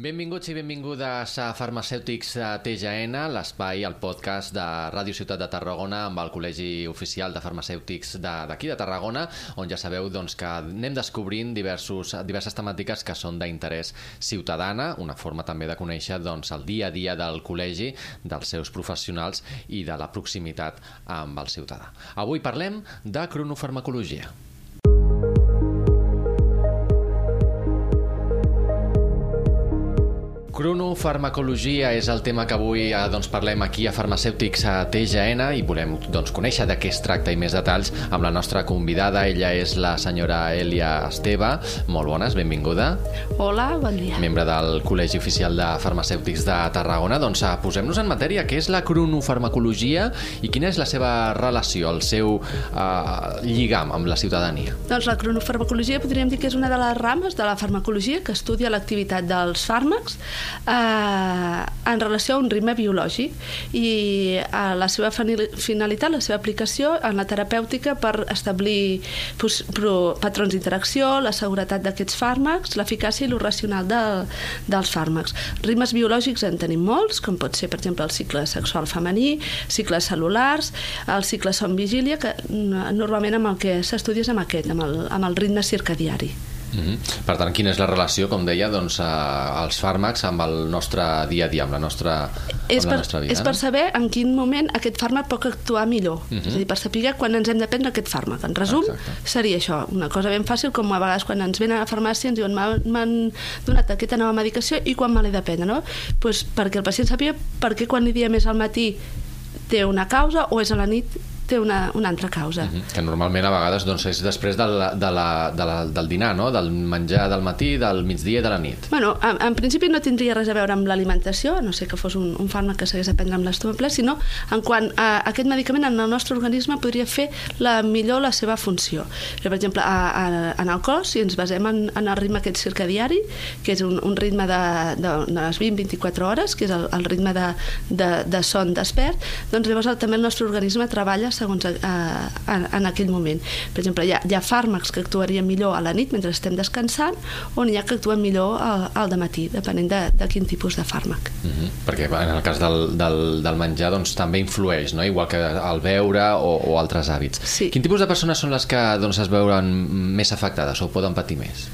Benvinguts i benvingudes a Farmacèutics TGN, l'espai, el podcast de Ràdio Ciutat de Tarragona amb el Col·legi Oficial de Farmacèutics d'aquí de, de Tarragona, on ja sabeu doncs, que anem descobrint diversos, diverses temàtiques que són d'interès ciutadana, una forma també de conèixer doncs, el dia a dia del col·legi, dels seus professionals i de la proximitat amb el ciutadà. Avui parlem de cronofarmacologia. Cronofarmacologia és el tema que avui eh, doncs, parlem aquí a Farmacèutics a TGN i volem doncs, conèixer de què es tracta i més detalls amb la nostra convidada. Ella és la senyora Elia Esteve. Molt bones, benvinguda. Hola, bon dia. Membre del Col·legi Oficial de Farmacèutics de Tarragona. Doncs eh, posem-nos en matèria. Què és la cronofarmacologia i quina és la seva relació, el seu eh, lligam amb la ciutadania? Doncs la cronofarmacologia podríem dir que és una de les rames de la farmacologia que estudia l'activitat dels fàrmacs eh, en relació a un ritme biològic i eh, la seva finalitat, la seva aplicació en la terapèutica per establir pues, patrons d'interacció, la seguretat d'aquests fàrmacs, l'eficàcia i lo racional de, dels fàrmacs. Ritmes biològics en tenim molts, com pot ser, per exemple, el cicle sexual femení, cicles cel·lulars, el cicle son-vigília, que normalment amb el que s'estudia és amb aquest, amb el, amb el ritme circadiari. Mm -hmm. Per tant, quina és la relació, com deia, doncs, eh, els fàrmacs amb el nostre dia a dia, amb la nostra, és amb per, la nostra vida? És per saber en quin moment aquest fàrmac pot actuar millor. Mm -hmm. És a dir, per saber quan ens hem de prendre aquest fàrmac. En resum, Exacte. seria això, una cosa ben fàcil, com a vegades quan ens venen a la farmàcia ens diuen m'han donat aquesta nova medicació i quan me l'he de prendre, no? Pues perquè el pacient sàpiga per què quan li diem és al matí té una causa o és a la nit té una, una altra causa. Mhm. -huh. Que normalment a vegades doncs, és després de la, de la, de la, del dinar, no? del menjar del matí, del migdia i de la nit. Bueno, en, en principi no tindria res a veure amb l'alimentació, no sé que fos un, un fàrmac que s'hagués de prendre amb l'estómac ple, sinó en quant a aquest medicament en el nostre organisme podria fer la millor la seva funció. Per exemple, a, a, en el cos, si ens basem en, en el ritme aquest circadiari, que és un, un ritme de, de, de les 20-24 hores, que és el, el ritme de, de, de son despert, doncs llavors també el nostre organisme treballa segons a, a, en aquell moment. Per exemple, hi ha, hi ha fàrmacs que actuarien millor a la nit mentre estem descansant o n'hi ha que actuen millor al, al matí, depenent de, de quin tipus de fàrmac. Mm -hmm. Perquè en el cas del, del, del menjar doncs, també influeix, no? igual que el beure o, o altres hàbits. Sí. Quin tipus de persones són les que doncs, es veuen més afectades o poden patir més?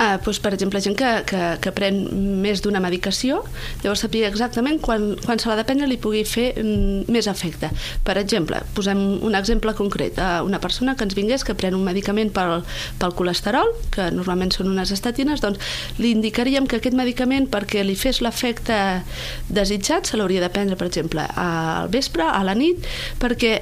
Uh, doncs, per exemple, gent que, que, que pren més d'una medicació, llavors saber exactament quan, quan se l'ha de prendre li pugui fer mm, més efecte. Per exemple, posem un exemple concret. Una persona que ens vingués que pren un medicament pel, pel colesterol, que normalment són unes estatines, doncs li indicaríem que aquest medicament, perquè li fes l'efecte desitjat, se l'hauria de prendre, per exemple, al vespre, a la nit, perquè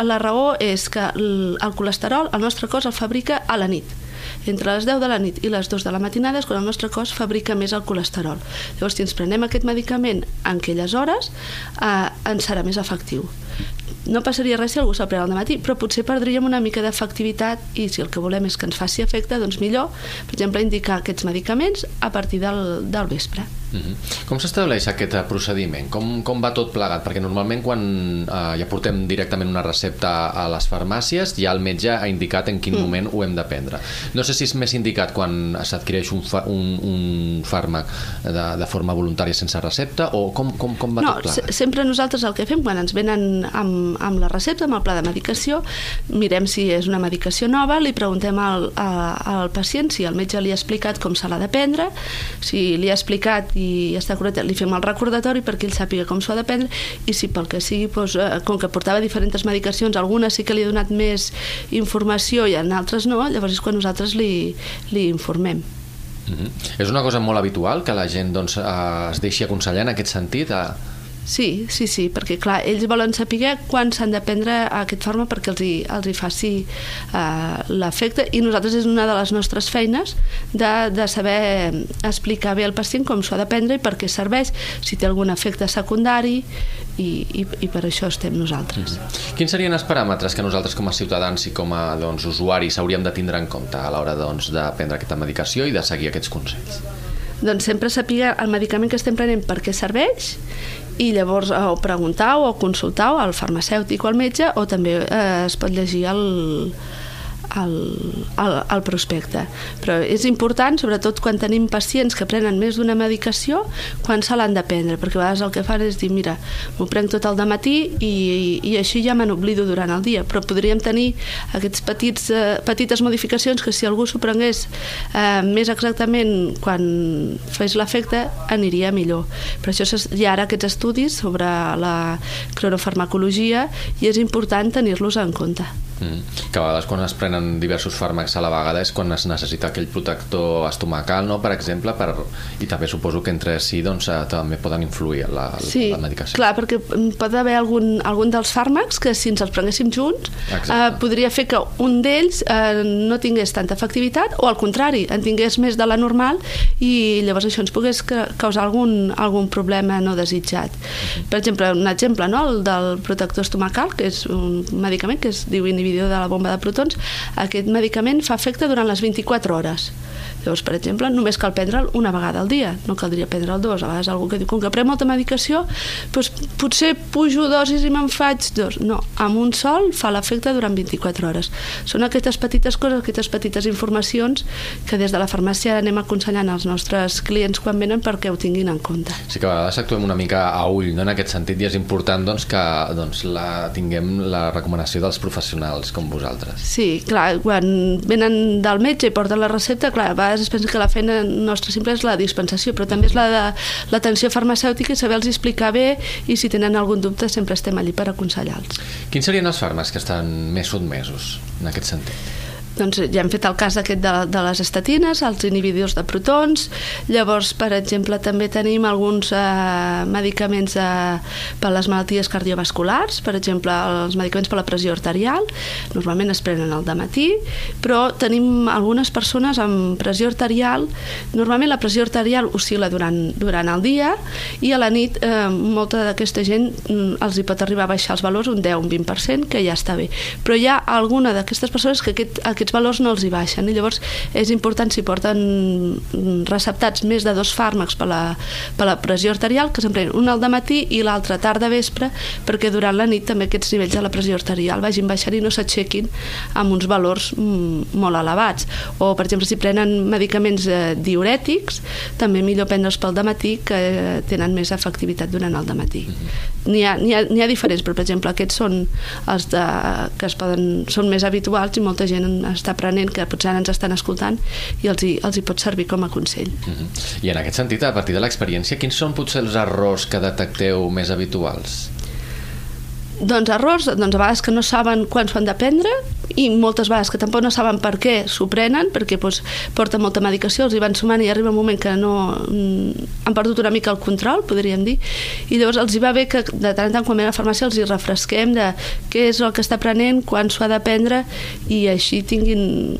la raó és que el colesterol, el nostre cos el fabrica a la nit entre les 10 de la nit i les 2 de la matinada és quan el nostre cos fabrica més el colesterol. Llavors, si ens prenem aquest medicament en aquelles hores, eh, ens serà més efectiu. No passaria res si algú se'l pren al matí, però potser perdríem una mica d'efectivitat i si el que volem és que ens faci efecte, doncs millor, per exemple, indicar aquests medicaments a partir del, del vespre. Mhm. -huh. Com s'estableix aquest eh, procediment? Com, com va tot plegat? Perquè normalment quan eh, ja portem directament una recepta a les farmàcies, ja el metge ha indicat en quin mm. moment ho hem de prendre. No sé si és més indicat quan s'adquireix un, fa, un, un fàrmac de, de forma voluntària sense recepta o com, com, com va no, tot plegat? sempre nosaltres el que fem quan ens venen amb, amb la recepta, amb el pla de medicació, mirem si és una medicació nova, li preguntem al, a, al pacient si el metge li ha explicat com se l'ha de prendre, si li ha explicat i està correcte, li fem el recordatori perquè ell sàpiga com s'ho ha de prendre i si pel que sigui, doncs, eh, com que portava diferents medicacions, algunes sí que li ha donat més informació i en altres no, llavors és quan nosaltres li, li informem. Mm -hmm. És una cosa molt habitual que la gent doncs, eh, es deixi aconsellar en aquest sentit a, Sí, sí, sí, perquè clar, ells volen saber quan s'han de prendre aquest fàrmac perquè els hi, els hi faci uh, l'efecte i nosaltres és una de les nostres feines de, de saber explicar bé al pacient com s'ha de prendre i per què serveix, si té algun efecte secundari i, i, i per això estem nosaltres. Mm -hmm. Quins serien els paràmetres que nosaltres com a ciutadans i com a doncs, usuaris hauríem de tindre en compte a l'hora doncs, de prendre aquesta medicació i de seguir aquests consells? Doncs sempre saber el medicament que estem prenent per què serveix i llavors eh, o preguntar o consultar al farmacèutic o al metge o també eh, es pot llegir el, al, al, al prospecte. Però és important, sobretot quan tenim pacients que prenen més d'una medicació, quan se l'han de prendre, perquè a vegades el que fan és dir, mira, m'ho prenc tot el matí i, i així ja me n'oblido durant el dia, però podríem tenir aquests petits, eh, petites modificacions que si algú s'ho prengués eh, més exactament quan fes l'efecte aniria millor. Per això hi ha ara aquests estudis sobre la cronofarmacologia i és important tenir-los en compte. Mm. Que a vegades quan es prenen diversos fàrmacs a la vegada és quan es necessita aquell protector estomacal, no? per exemple, per... i també suposo que entre si doncs, eh, també poden influir la, sí, la medicació. clar, perquè pot haver algun, algun dels fàrmacs que si ens els prenguéssim junts eh, podria fer que un d'ells eh, no tingués tanta efectivitat o al contrari, en tingués més de la normal i llavors això ens pogués causar algun, algun problema no desitjat. Uh. -huh. Per exemple, un exemple, no? el del protector estomacal, que és un medicament que es diu inhibidor inhibició de la bomba de protons, aquest medicament fa efecte durant les 24 hores. Llavors, per exemple, només cal prendre'l una vegada al dia, no caldria prendre'l dos. A vegades algú que diu, com que pren molta medicació, doncs potser pujo dosis i me'n faig dos. No, amb un sol fa l'efecte durant 24 hores. Són aquestes petites coses, aquestes petites informacions que des de la farmàcia anem aconsellant als nostres clients quan venen perquè ho tinguin en compte. Sí que a vegades actuem una mica a ull, no? en aquest sentit, i és important doncs, que doncs, la, tinguem la recomanació dels professionals com vosaltres. Sí, clar, quan venen del metge i porten la recepta, clar, va vegades es pensa que la feina nostra simple és la dispensació, però també és la de l'atenció farmacèutica i saber-los explicar bé i si tenen algun dubte sempre estem allí per aconsellar-los. Quins serien els fàrmacs que estan més sotmesos en aquest sentit? Doncs ja hem fet el cas aquest de, de les estatines, els inhibidors de protons, llavors, per exemple, també tenim alguns eh, medicaments eh, per les malalties cardiovasculars, per exemple, els medicaments per la pressió arterial, normalment es prenen al matí, però tenim algunes persones amb pressió arterial, normalment la pressió arterial oscil·la durant, durant el dia i a la nit eh, molta d'aquesta gent mm, els hi pot arribar a baixar els valors un 10, un 20%, que ja està bé. Però hi ha alguna d'aquestes persones que aquest, aquest aquests valors no els hi baixen. I llavors és important si porten receptats més de dos fàrmacs per la, per la pressió arterial que se'n prenen un al matí i l'altre tarda vespre perquè durant la nit també aquests nivells de la pressió arterial vagin baixant i no s'aixequin amb uns valors mm, molt elevats. O per exemple si prenen medicaments eh, diurètics també millor prendre'ls pel matí que eh, tenen més efectivitat durant el matí. N'hi ha, ha, ha diferents però per exemple aquests són els de, que es poden, són més habituals i molta gent està aprenent, que potser ara ens estan escoltant i els hi, els hi pot servir com a consell. Mhm. -huh. I en aquest sentit, a partir de l'experiència, quins són potser els errors que detecteu més habituals? Doncs errors, doncs a vegades que no saben quan s'ho han de prendre i moltes vegades que tampoc no saben per què s'ho prenen, perquè doncs, porten molta medicació, els hi van sumant i arriba un moment que no mm, han perdut una mica el control, podríem dir, i llavors els hi va bé que de tant en tant quan ve a la farmàcia els hi refresquem de què és el que està prenent, quan s'ho ha de prendre i així tinguin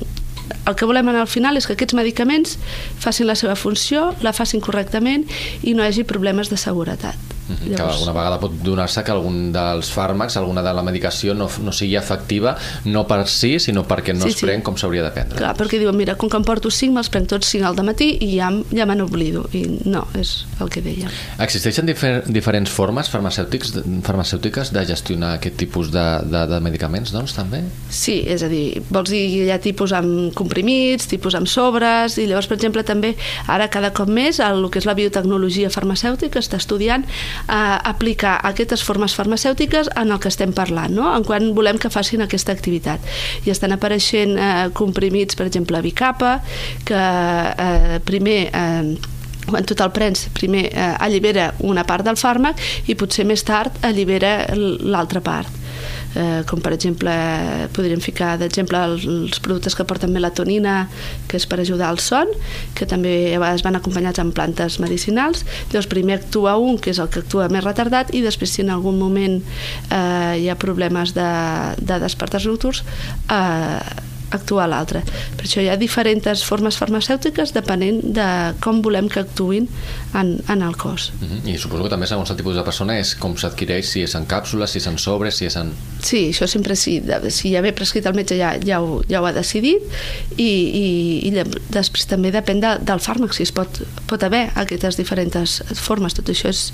el que volem al final és que aquests medicaments facin la seva funció, la facin correctament i no hi hagi problemes de seguretat. Llavors... Que alguna vegada pot donar-se que algun dels fàrmacs, alguna de la medicació no, no sigui efectiva, no per si, sinó perquè no sí, es pren sí. com s'hauria de prendre. Clar, perquè diuen, mira, com que em porto 5, me'ls prenc tots 5 al matí i ja, ja me n'oblido. I no, és el que deia. Existeixen difer diferents formes farmacèutics, farmacèutiques de gestionar aquest tipus de, de, de medicaments, doncs, també? Sí, és a dir, vols dir hi ha tipus amb comprimits, tipus amb sobres, i llavors, per exemple, també ara cada cop més el, el que és la biotecnologia farmacèutica està estudiant eh, aplicar aquestes formes farmacèutiques en el que estem parlant, no? en quan volem que facin aquesta activitat. I estan apareixent eh, comprimits, per exemple, Bicapa, que eh, primer eh, quan tu te'l prens, primer eh, allibera una part del fàrmac i potser més tard allibera l'altra part eh, com per exemple podríem ficar d'exemple els, productes que porten melatonina que és per ajudar al son que també a vegades van acompanyats amb plantes medicinals. Llavors primer actua un que és el que actua més retardat i després si en algun moment eh, hi ha problemes de, de despertar nocturns eh, actuar l'altre. Per això hi ha diferents formes farmacèutiques depenent de com volem que actuïn en, en el cos. Mhm. -huh. I suposo que també segons el tipus de persona és com s'adquireix, si és en càpsules, si és en sobres, si és en... Sí, això sempre sí. Si ja ve prescrit el metge ja, ja, ho, ja ho ha decidit i, i, i després també depèn de, del fàrmac, si es pot, pot haver aquestes diferents formes. Tot això és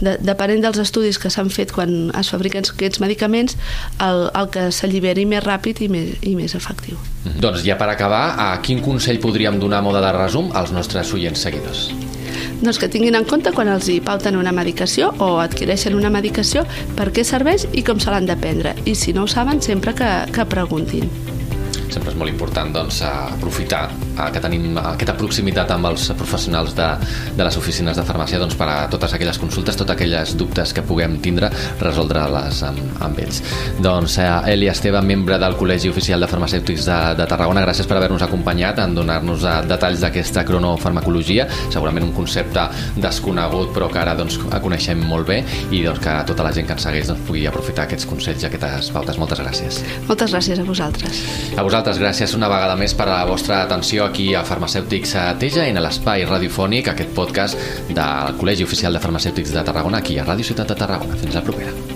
de, depenent dels estudis que s'han fet quan es fabriquen aquests medicaments el, el que s'alliberi més ràpid i més, i més efectiu. Informatiu. Mm -hmm. Doncs ja per acabar, a quin consell podríem donar moda de resum als nostres oients seguidors? Doncs que tinguin en compte quan els hi pauten una medicació o adquireixen una medicació per què serveix i com se l'han de prendre. I si no ho saben, sempre que, que preguntin sempre és molt important doncs, aprofitar que tenim aquesta proximitat amb els professionals de, de les oficines de farmàcia doncs, per a totes aquelles consultes, totes aquelles dubtes que puguem tindre, resoldre-les amb, amb ells. Doncs eh, Eli Esteve, membre del Col·legi Oficial de Farmacèutics de, de Tarragona, gràcies per haver-nos acompanyat en donar-nos eh, detalls d'aquesta cronofarmacologia, segurament un concepte desconegut però que ara doncs, coneixem molt bé i doncs, que tota la gent que ens segueix doncs, pugui aprofitar aquests consells i aquestes pautes. Moltes gràcies. Moltes gràcies a vosaltres. A vosaltres gràcies una vegada més per la vostra atenció aquí a Farmacèutics Teja en l'espai radiofònic, aquest podcast del Col·legi Oficial de Farmacèutics de Tarragona, aquí a Ràdio Ciutat de Tarragona. Fins la propera.